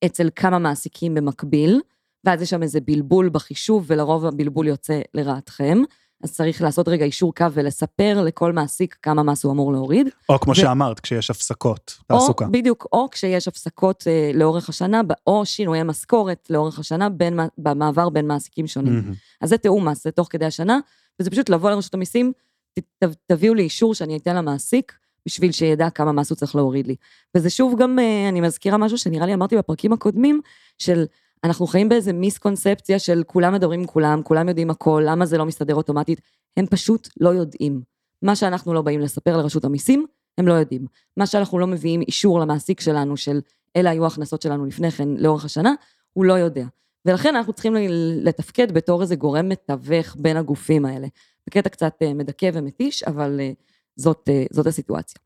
אצל כמה מעסיקים במקביל, ואז יש שם איזה בלבול בחישוב, ולרוב הבלבול יוצא לרעתכם. אז צריך לעשות רגע אישור קו ולספר לכל מעסיק כמה מס הוא אמור להוריד. או כמו ו- שאמרת, כשיש הפסקות תעסוקה. או, בדיוק, או כשיש הפסקות אה, לאורך השנה, או שינויי משכורת לאורך השנה בין, במעבר בין מעסיקים שונים. מהמם. אז זה תיאום מס, זה תוך כדי השנה, וזה פשוט לבוא לרשות המיסים, ת, ת, תביאו לי אישור שאני אתן למעסיק, בשביל שידע כמה מס הוא צריך להוריד לי. וזה שוב גם, אה, אני מזכירה משהו שנראה לי אמרתי בפרקים הקודמים, של אנחנו חיים באיזה מיסקונספציה של כולם מדברים עם כולם, כולם יודעים הכל, למה זה לא מסתדר אוטומטית, הם פשוט לא יודעים. מה שאנחנו לא באים לספר לרשות המיסים, הם לא יודעים. מה שאנחנו לא מביאים אישור למעסיק שלנו של אלה היו ההכנסות שלנו לפני כן לאורך השנה, הוא לא יודע. ולכן אנחנו צריכים לתפקד בתור איזה גורם מתווך בין הגופים האלה. בקטע קצת אה, מדכא ומתיש, אבל אה, זאת, אה, זאת הסיטואציה.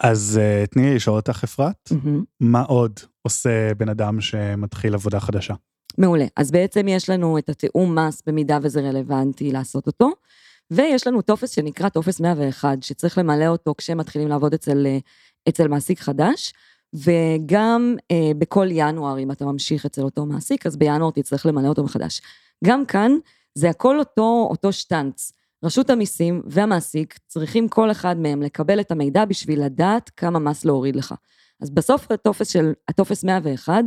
אז אה, תני לי לשאול אותך, אפרת, מהמם. מה עוד עושה בן אדם שמתחיל עבודה חדשה? מעולה. אז בעצם יש לנו את התיאום מס במידה וזה רלוונטי לעשות אותו, ויש לנו טופס שנקרא טופס 101, שצריך למלא אותו כשמתחילים לעבוד אצל, אה, אצל מעסיק חדש, וגם אה, בכל ינואר, אם אתה ממשיך אצל אותו מעסיק, אז בינואר תצטרך למלא אותו מחדש. גם כאן, זה הכל אותו, אותו שטנץ. רשות המיסים והמעסיק צריכים כל אחד מהם לקבל את המידע בשביל לדעת כמה מס להוריד לך. אז בסוף הטופס של, הטופס 101,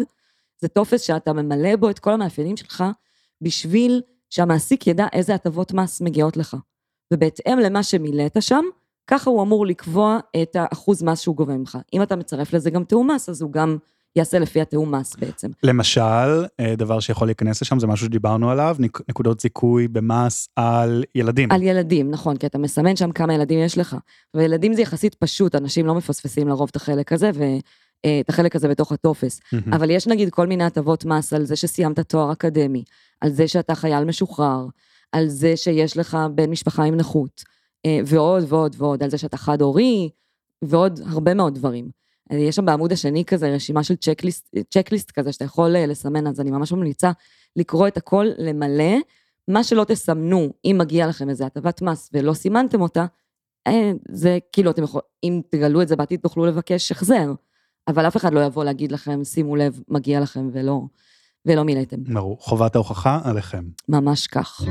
זה טופס שאתה ממלא בו את כל המאפיינים שלך, בשביל שהמעסיק ידע איזה הטבות מס מגיעות לך. ובהתאם למה שמילאת שם, ככה הוא אמור לקבוע את האחוז מס שהוא גובה ממך. אם אתה מצרף לזה גם תיאום מס, אז הוא גם יעשה לפי התיאום מס בעצם. למשל, אה, דבר שיכול להיכנס לשם, זה משהו שדיברנו עליו, נק- נקודות זיכוי במס על ילדים. על ילדים, נכון, כי אתה מסמן שם כמה ילדים יש לך. וילדים זה יחסית פשוט, אנשים לא מפספסים לרוב את החלק הזה, ואת החלק הזה בתוך הטופס. מהמם. אבל יש נגיד כל מיני הטבות מס על זה שסיימת תואר אקדמי, על זה שאתה חייל משוחרר, על זה שיש לך בן משפחה עם נכות, אה, ועוד ועוד ועוד, על זה שאתה חד-הורי, ועוד הרבה מאוד דברים. יש שם בעמוד השני כזה רשימה של צ'קליסט, צ'קליסט כזה שאתה יכול אה, לסמן, אז אני ממש ממליצה לקרוא את הכל, למלא. מה שלא תסמנו, אם מגיע לכם איזה הטבת מס ולא סימנתם אותה, אה, זה כאילו אתם יכולים, אם תגלו את זה בעתיד תוכלו לבקש החזר, אבל אף אחד לא יבוא להגיד לכם, שימו לב, מגיע לכם ולא, ולא מילאתם. ברור, חובת ההוכחה עליכם. ממש כך.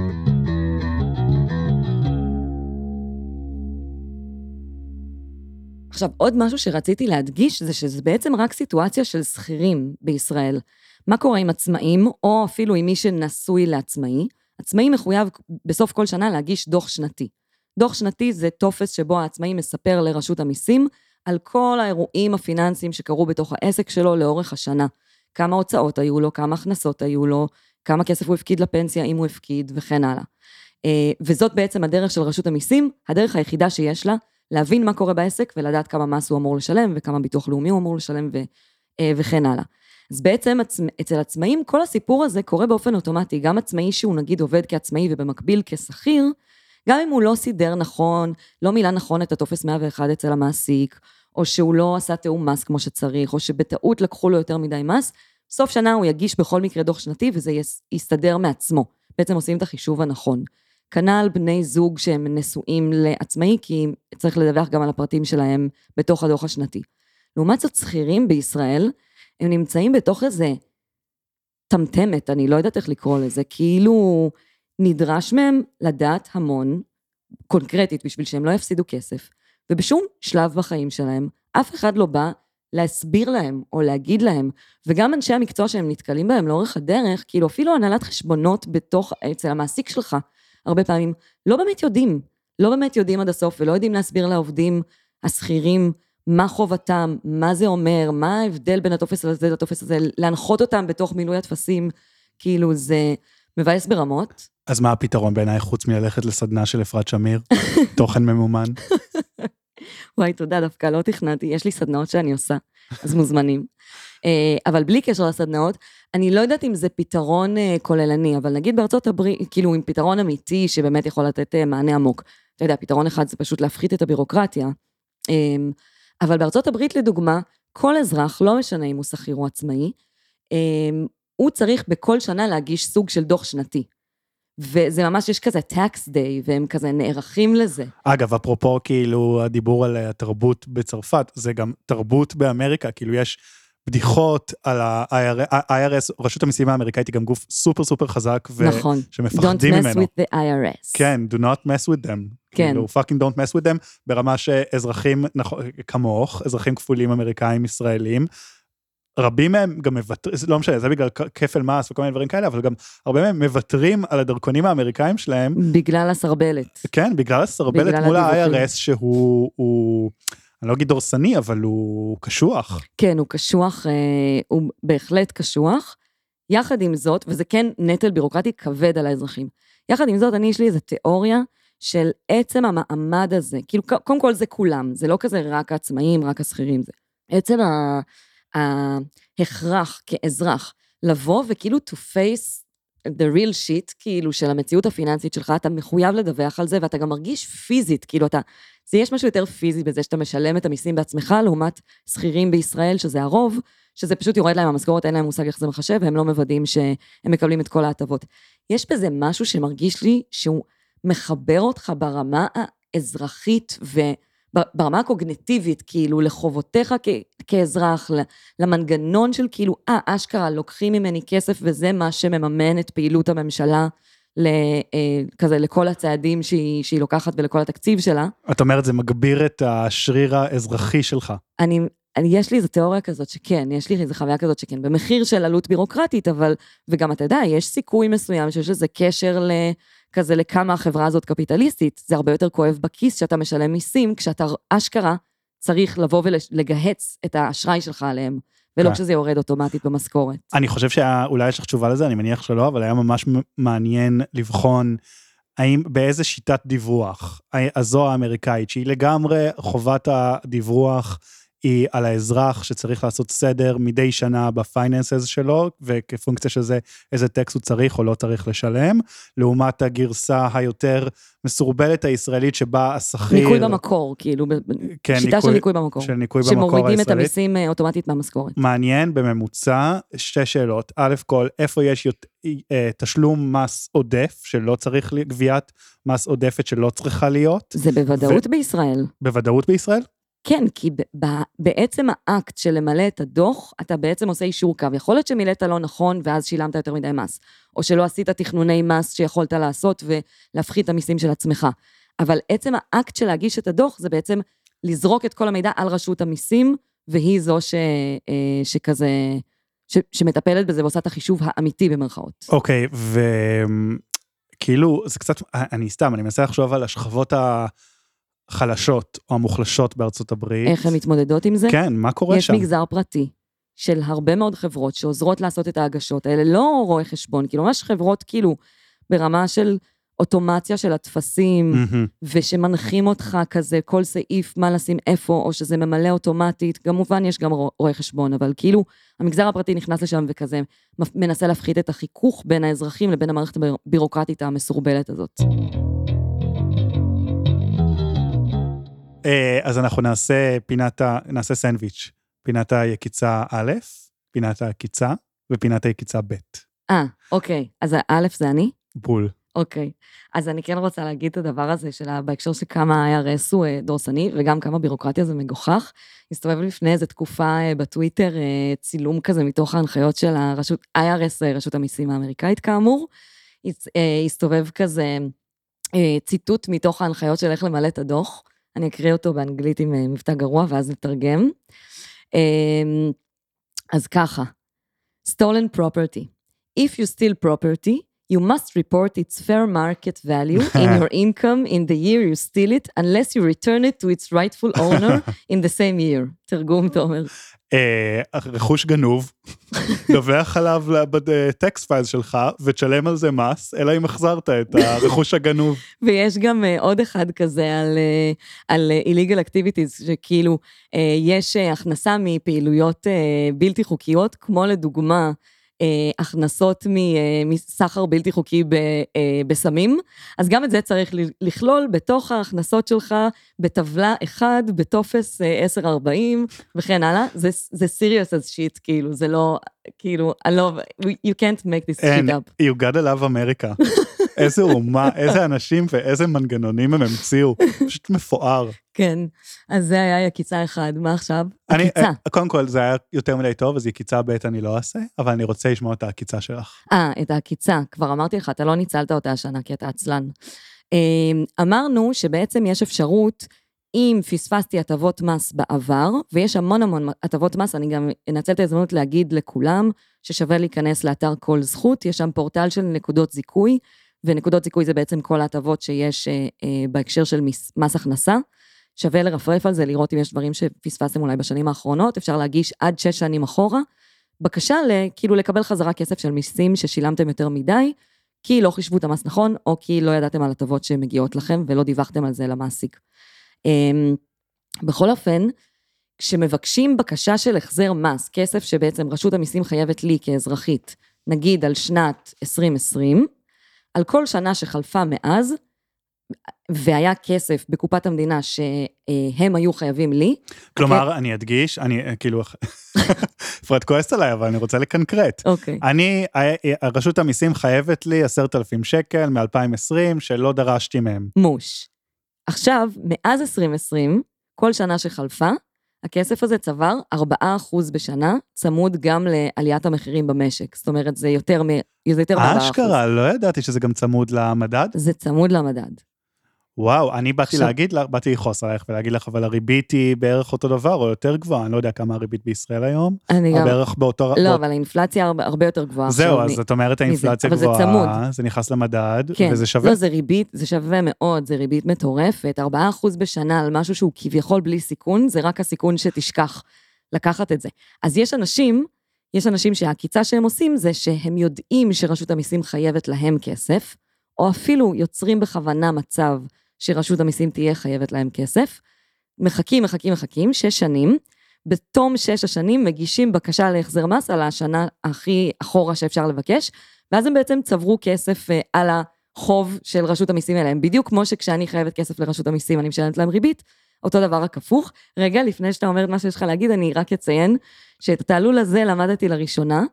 עכשיו, עוד משהו שרציתי להדגיש זה שזה בעצם רק סיטואציה של שכירים בישראל. מה קורה עם עצמאים, או אפילו עם מי שנשוי לעצמאי? עצמאי מחויב בסוף כל שנה להגיש דוח שנתי. דוח שנתי זה טופס שבו העצמאי מספר לרשות המיסים על כל האירועים הפיננסיים שקרו בתוך העסק שלו לאורך השנה. כמה הוצאות היו לו, כמה הכנסות היו לו, כמה כסף הוא הפקיד לפנסיה, אם הוא הפקיד, וכן הלאה. אה, וזאת בעצם הדרך של רשות המיסים, הדרך היחידה שיש לה להבין מה קורה בעסק ולדעת כמה מס הוא אמור לשלם וכמה ביטוח לאומי הוא אמור לשלם ו, אה, וכן הלאה. אז בעצם עצ... אצל עצמאים כל הסיפור הזה קורה באופן אוטומטי, גם עצמאי שהוא נגיד עובד כעצמאי ובמקביל כשכיר, גם אם הוא לא סידר נכון, לא מילא נכון את הטופס 101 אצל המעסיק, או שהוא לא עשה תיאום מס כמו שצריך, או שבטעות לקחו לו יותר מדי מס, סוף שנה הוא יגיש בכל מקרה דוח שנתי וזה יס- יסתדר מעצמו. בעצם עושים את החישוב הנכון. כנ"ל בני זוג שהם נשואים לעצמאי, כי צריך לדווח גם על הפרטים שלהם בתוך הדוח השנתי. לעומת זאת, שכירים בישראל, הם נמצאים בתוך איזה טמטמת, אני לא יודעת איך לקרוא לזה, כאילו נדרש מהם לדעת המון, קונקרטית, בשביל שהם לא יפסידו כסף, ובשום שלב בחיים שלהם, אף אחד לא בא להסביר להם או להגיד להם, וגם אנשי המקצוע שהם נתקלים בהם לאורך הדרך, כאילו אפילו הנהלת חשבונות בתוך, אצל המעסיק שלך, הרבה פעמים לא באמת יודעים, לא באמת יודעים עד הסוף ולא יודעים להסביר לעובדים השכירים מה חובתם, מה זה אומר, מה ההבדל בין הטופס הזה לטופס הזה, להנחות אותם בתוך מילוי הטפסים, כאילו זה מבאס ברמות. אז מה הפתרון בעיניי חוץ מללכת לסדנה של אפרת שמיר? (laughs) תוכן ממומן. וואי, תודה, דווקא לא תכננתי, יש לי סדנאות שאני עושה, אז מוזמנים. אה, אבל בלי קשר לסדנאות, אני לא יודעת אם זה פתרון אה, כוללני, אבל נגיד בארצות הברית, כאילו עם פתרון אמיתי שבאמת יכול לתת אה, מענה עמוק. אתה יודע, פתרון אחד זה פשוט להפחית את הבירוקרטיה. אמ, אבל בארצות הברית, לדוגמה, כל אזרח, לא משנה אם הוא שכיר או עצמאי, אמ, הוא צריך בכל שנה להגיש סוג של דוח שנתי. וזה ממש, יש כזה tax day, והם כזה נערכים לזה. אגב, אפרופו כאילו הדיבור על התרבות בצרפת, זה גם תרבות באמריקה, כאילו יש בדיחות על ה-IRS, רשות המיסים האמריקאית היא גם גוף סופר סופר חזק, נכון. Don't ושמפחדים mess ממנו. with the IRS. כן, do not mess with them. כן. כאילו, fucking don't mess with them, ברמה שאזרחים, נכון, כמוך, אזרחים כפולים אמריקאים ישראלים, רבים מהם גם מוותרים, לא משנה, זה בגלל כפל מס וכל מיני דברים כאלה, אבל גם הרבה מהם מוותרים על הדרכונים האמריקאים שלהם, בגלל הסרבלת. כן, בגלל הסרבלת בגלל מול. ה-IRS שהוא, הוא, אני לא אגיד דורסני, אבל הוא קשוח. כן, הוא קשוח, אה, הוא בהחלט קשוח. יחד עם זאת, וזה כן נטל בירוקרטי כבד על האזרחים. יחד עם זאת, אני, יש לי איזו תיאוריה של עצם המעמד הזה. כאילו, קודם כל זה כולם, זה לא כזה רק העצמאים, רק השכירים, זה עצם ההכרח כאזרח לבוא וכאילו to face the real shit, כאילו, של המציאות הפיננסית שלך, אתה מחויב לדווח על זה, ואתה גם מרגיש פיזית, כאילו, אתה... זה יש משהו יותר פיזי בזה שאתה משלם את המיסים בעצמך, לעומת שכירים בישראל, שזה הרוב, שזה פשוט יורד להם המשכורת, אין להם מושג איך זה מחשב, והם לא מוודאים שהם מקבלים את כל ההטבות. יש בזה משהו שמרגיש לי שהוא מחבר אותך ברמה האזרחית וברמה הקוגנטיבית, כאילו, לחובותיך כ- כאזרח, ל- למנגנון של כאילו, אה, אשכרה, לוקחים ממני כסף וזה מה שמממן את פעילות הממשלה. ל, אה, כזה לכל הצעדים שהיא, שהיא לוקחת ולכל התקציב שלה. את אומרת, זה מגביר את השריר האזרחי שלך. אני, אני, יש לי איזו תיאוריה כזאת שכן, יש לי איזו חוויה כזאת שכן, במחיר של עלות בירוקרטית, אבל, וגם אתה יודע, יש סיכוי מסוים שיש לזה קשר כזה לכמה החברה הזאת קפיטליסטית, זה הרבה יותר כואב בכיס שאתה משלם מיסים, כשאתה אשכרה צריך לבוא ולגהץ את האשראי שלך עליהם, ולא כן. כשזה יורד אוטומטית במשכורת. אני חושב שאולי יש לך תשובה לזה, אני מניח שלא, אבל היה ממש מעניין לבחון האם באיזה שיטת דיווח, הזו האמריקאית, שהיא לגמרי חובת הדיווח, היא על האזרח שצריך לעשות סדר מדי שנה בפייננסס שלו, וכפונקציה של זה איזה טקסט הוא צריך או לא צריך לשלם, לעומת הגרסה היותר מסורבלת הישראלית שבה השכיר... ניקוי במקור, כאילו, כן, שיטה של ניקוי במקור. של ניקוי במקור שמורידים את הישראלית. המיסים אה, אוטומטית מהמשכורת. מעניין בממוצע שתי שאלות. א' כל, איפה יש יות, אה, תשלום מס עודף שלא צריך, גביית מס עודפת שלא צריכה להיות, זה בוודאות בישראל. בוודאות בישראל? כן, כי בעצם האקט של למלא את הדוח, אתה בעצם עושה יישור קו. יכול להיות שמילאת לא נכון ואז שילמת יותר מדי מס, או שלא עשית תכנוני מס שיכולת לעשות ולהפחית את המיסים של עצמך. אבל עצם האקט של להגיש את הדוח זה בעצם לזרוק את כל המידע על רשות המיסים, והיא זו ש, אה, שכזה, ש, שמטפלת בזה ועושה את החישוב האמיתי במרכאות. אוקיי, וכאילו, זה קצת, אני סתם, אני מנסה לחשוב על השכבות החלשות או המוחלשות בארצות הברית. איך הן מתמודדות עם זה? כן, מה קורה יש שם? מגזר פרטי של הרבה מאוד חברות שעוזרות לעשות את ההגשות האלה, לא רואי חשבון, כאילו ממש חברות כאילו ברמה של אוטומציה של הטפסים, מהמם. ושמנחים אותך כזה כל סעיף מה לשים איפה, או שזה ממלא אוטומטית. כמובן יש גם רו- רואי חשבון, אבל כאילו המגזר הפרטי נכנס לשם וכזה מנסה להפחית את החיכוך בין האזרחים לבין המערכת הבירוקרטית המסורבלת הזאת. אז אנחנו נעשה פינת ה... נעשה סנדוויץ'. פינת היקיצה א', פינת העקיצה ופינת היקיצה ב'. אה, אוקיי, אז האלף זה אני? בול. אוקיי. אז אני כן רוצה להגיד את הדבר הזה של בהקשר של כמה ה-IRS הוא אה, דורסני, וגם כמה בירוקרטיה זה מגוחך. הסתובב לפני איזה תקופה אה, בטוויטר אה, צילום כזה מתוך ההנחיות של הרשות, IRS, אה, רשות המיסים האמריקאית כאמור. הס- אה, הסתובב כזה אה, ציטוט מתוך ההנחיות של איך למלא את הדוח. אני אקריא אותו באנגלית עם אה, מבטא גרוע, ואז נתרגם. אה, אז ככה, stolen property. If you steal property, you must report its fair market value in your income in the year you steal it, unless you return it to its rightful owner in the same year. תרגום, תומר. אה, רכוש גנוב, (laughs) דווח עליו בטקסט פייל שלך ותשלם על זה מס, אלא אם החזרת את הרכוש הגנוב. (laughs) ויש גם uh, עוד אחד כזה על, על illegal activities, שכאילו יש הכנסה מפעילויות בלתי חוקיות, כמו לדוגמה, הכנסות מ- uh, מסחר בלתי חוקי ב, uh, בסמים, אז גם את זה צריך לכלול בתוך ההכנסות שלך, בטבלה אחד, בטופס uh, 1040 וכן הלאה. זה, זה serious as shit, כאילו, זה לא, כאילו, אני לא, you can't make this shit up. you gotta love אמריקה. (laughs) איזה אומה, איזה אנשים ואיזה מנגנונים הם המציאו. פשוט מפואר. כן, אז זה היה יקיצה אחד, מה עכשיו? אני, עקיצה. אה, קודם כל, זה היה יותר מדי טוב, אז יקיצה ב' אני לא אעשה, אבל אני רוצה לשמוע את העקיצה שלך. אה, את העקיצה, כבר אמרתי לך, אתה לא ניצלת אותה השנה כי אתה עצלן. אמ, אמרנו שבעצם יש אפשרות, אם פספסתי הטבות מס בעבר, ויש המון המון הטבות מס, אני גם אנצל את ההזדמנות להגיד לכולם ששווה להיכנס לאתר כל זכות, יש שם פורטל של נקודות זיכוי, ונקודות זיכוי זה בעצם כל ההטבות שיש אה, אה, בהקשר של מס, הכנסה. שווה לרפרף על זה, לראות אם יש דברים שפספסתם אולי בשנים האחרונות, אפשר להגיש עד שש שנים אחורה. בקשה כאילו לקבל חזרה כסף של מיסים ששילמתם יותר מדי, כי לא חישבו את המס נכון, או כי לא ידעתם על הטבות שמגיעות לכם ולא דיווחתם על זה למעסיק. אמ, בכל אופן, כשמבקשים בקשה של החזר מס, כסף שבעצם רשות המיסים חייבת לי כאזרחית, נגיד על שנת 2020, על כל שנה שחלפה מאז, והיה כסף בקופת המדינה שהם היו חייבים לי, כלומר, אני אדגיש, אני כאילו, (laughs) אפרת כועסת עליי, אבל אני רוצה לקנקרט. אוקיי. אני, אה, אה, רשות המיסים חייבת לי עשרת אלפים שקל מ-2020, שלא דרשתי מהם. מוש. עכשיו, מאז 2020, כל שנה שחלפה, הכסף הזה צבר 4% בשנה, צמוד גם לעליית המחירים במשק. זאת אומרת, זה יותר, מ... זה יותר מ-4%. אשכרה, לא ידעתי שזה גם צמוד למדד. זה צמוד למדד. וואו, אני באתי עכשיו- להגיד לך, באתי לכעוס עלייך ולהגיד לך, אבל הריבית היא בערך אותו דבר או יותר גבוהה, אני לא יודע כמה הריבית בישראל היום, אני גם... בערך באותו... לא, באות- אבל האינפלציה הרבה, הרבה יותר גבוהה זהו. אז מ- את אומרת האינפלציה אבל זה גבוהה, צמוד. זה נכנס למדד, כן. וזה שווה. לא, זה ריבית, זה שווה מאוד, זה ריבית מטורפת. 4% בשנה על משהו שהוא כביכול בלי סיכון, זה רק הסיכון שתשכח לקחת את זה. אז יש אנשים, יש אנשים שהעקיצה שהם עושים זה שהם יודעים שרשות המיסים חייבת להם כסף, או אפילו יוצרים בכוונה מצב שרשות המיסים תהיה חייבת להם כסף. מחכים, מחכים, מחכים, שש שנים. בתום שש השנים מגישים בקשה להחזר מס על השנה הכי אחורה שאפשר לבקש, ואז הם בעצם צברו כסף אה, על החוב של רשות המיסים אליהם. בדיוק כמו שכשאני חייבת כסף לרשות המיסים, אני משלמת להם ריבית, אותו דבר רק הפוך. רגע, לפני שאתה אומר את מה שיש לך להגיד, אני רק אציין שאת התעלול הזה למדתי לראשונה,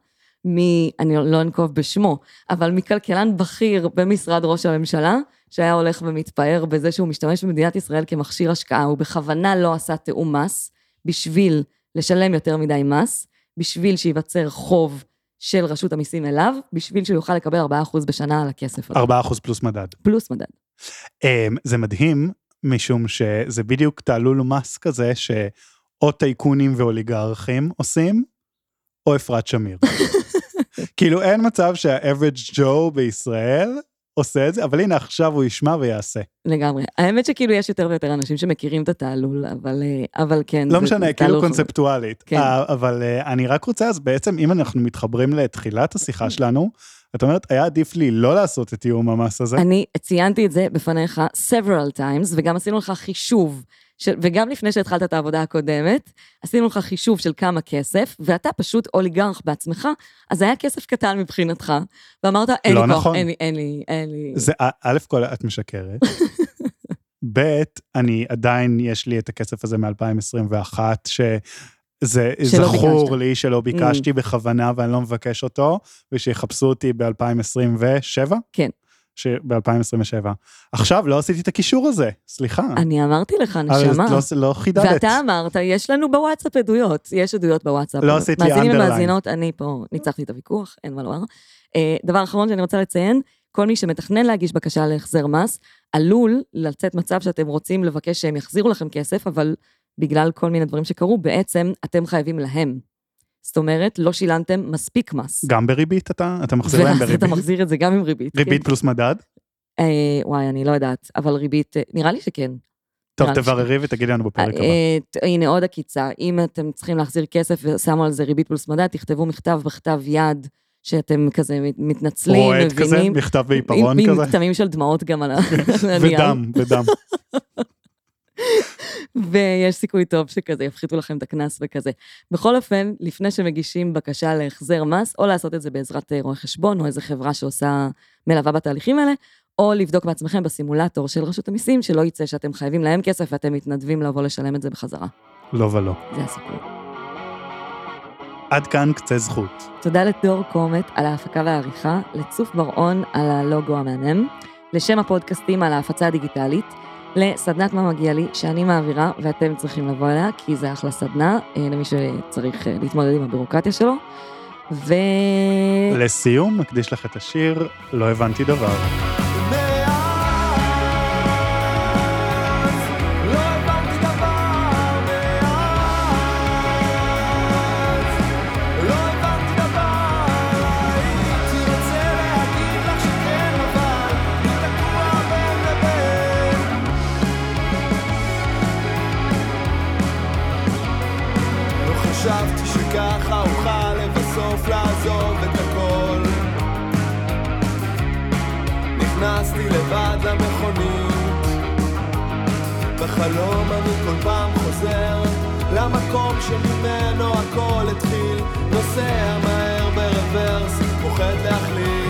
מ... אני לא אנקוב בשמו, אבל מכלכלן בכיר במשרד ראש הממשלה, שהיה הולך ומתפאר בזה שהוא משתמש במדינת ישראל כמכשיר השקעה, הוא בכוונה לא עשה תיאום מס, בשביל לשלם יותר מדי מס, בשביל שייווצר חוב של רשות המיסים אליו, בשביל שהוא יוכל לקבל 4% בשנה על הכסף הזה. 4% פלוס מדד. פלוס מדד. אמ, זה מדהים, משום שזה בדיוק תעלול מס כזה שאו טייקונים ואוליגרכים עושים, או אפרת שמיר. (laughs) כאילו אין מצב שה-average Joe בישראל עושה את זה, אבל הנה עכשיו הוא ישמע ויעשה. לגמרי. האמת שכאילו יש יותר ויותר אנשים שמכירים את התעלול, אבל, אה, אבל כן. לא משנה, כאילו. קונספטואלית. כן. אה, אבל אה, אני רק רוצה, אז בעצם אם אנחנו מתחברים לתחילת השיחה שלנו, את אומרת, היה עדיף לי לא לעשות את תיאום המס הזה. אני ציינתי את זה בפניך several times, וגם עשינו לך חישוב, של, וגם לפני שהתחלת את העבודה הקודמת, עשינו לך חישוב של כמה כסף, ואתה פשוט אוליגרך בעצמך, אז היה כסף קטן מבחינתך, ואמרת, אין לא לי כוח, נכון. אין לי, אין לי, אין לי. זה א- כל את משקרת. (laughs) ב', אני עדיין, יש לי את הכסף הזה מ-2021, שזה שלא זכור ביקשת. לי שלא ביקשתי בכוונה ואני לא מבקש אותו, ושיחפשו אותי ב-2027? כן. ב-2027. עכשיו לא עשיתי את הקישור הזה, סליחה. אני אמרתי לך, נשמה. לא, לא חידדת. ואתה אמרת, יש לנו בוואטסאפ עדויות, יש עדויות בוואטסאפ. לא עשית לי מאזינים. ומאזינות, אני פה ניצחתי את הוויכוח, אין מה לומר. אה, דבר אחרון שאני רוצה לציין, כל מי שמתכנן להגיש בקשה להחזר מס, עלול לצאת מצב שאתם רוצים לבקש שהם יחזירו לכם כסף, אבל בגלל כל מיני דברים שקרו, בעצם אתם חייבים להם. זאת אומרת, לא שילמתם מספיק מס. גם בריבית אתה, אתה מחזיר להם (laughs) בריבית? אתה מחזיר את זה גם עם ריבית. ריבית כן. פלוס מדד? אה, וואי, אני לא יודעת, אבל ריבית, אה, נראה לי שכן. טוב, תבררי ותגידי לנו בפרק הבא. אה, הנה עוד עקיצה, אם אתם צריכים להחזיר כסף ושמו על זה ריבית פלוס מדד, תכתבו מכתב בכתב יד, שאתם כזה מת- מתנצלים, רועד כזה, מבינים. מכתב בעיפרון כזה, עם כתמים של דמעות גם על ה-. (laughs) ודם, ודם. (laughs) ויש סיכוי טוב שכזה יפחיתו לכם את הקנס וכזה. בכל אופן, לפני שמגישים בקשה להחזר מס, או לעשות את זה בעזרת אה, רואה חשבון, או איזה חברה שעושה, מלווה בתהליכים האלה, או לבדוק בעצמכם בסימולטור של רשות המיסים, שלא יצא שאתם חייבים להם כסף ואתם מתנדבים לבוא לשלם את זה בחזרה. לא ולא. זה הסיפור. עד כאן קצה זכות. תודה לדור קומט על ההפקה והעריכה, לצוף בר-און על הלוגו המהמם, לשם הפודקאסטים על ההפצה הדיגיטלית, לסדנת מה מגיע לי, שאני מעבירה ואתם צריכים לבוא אליה, כי זה אחלה סדנה, אה, למי שצריך אה, להתמודד עם הבירוקרטיה שלו. ו... לסיום, נקדיש לך את השיר "לא הבנתי דבר". בחלום אני כל פעם חוזר למקום שממנו הכל התחיל. נוסע מהר ברוורס, פוחד להחליט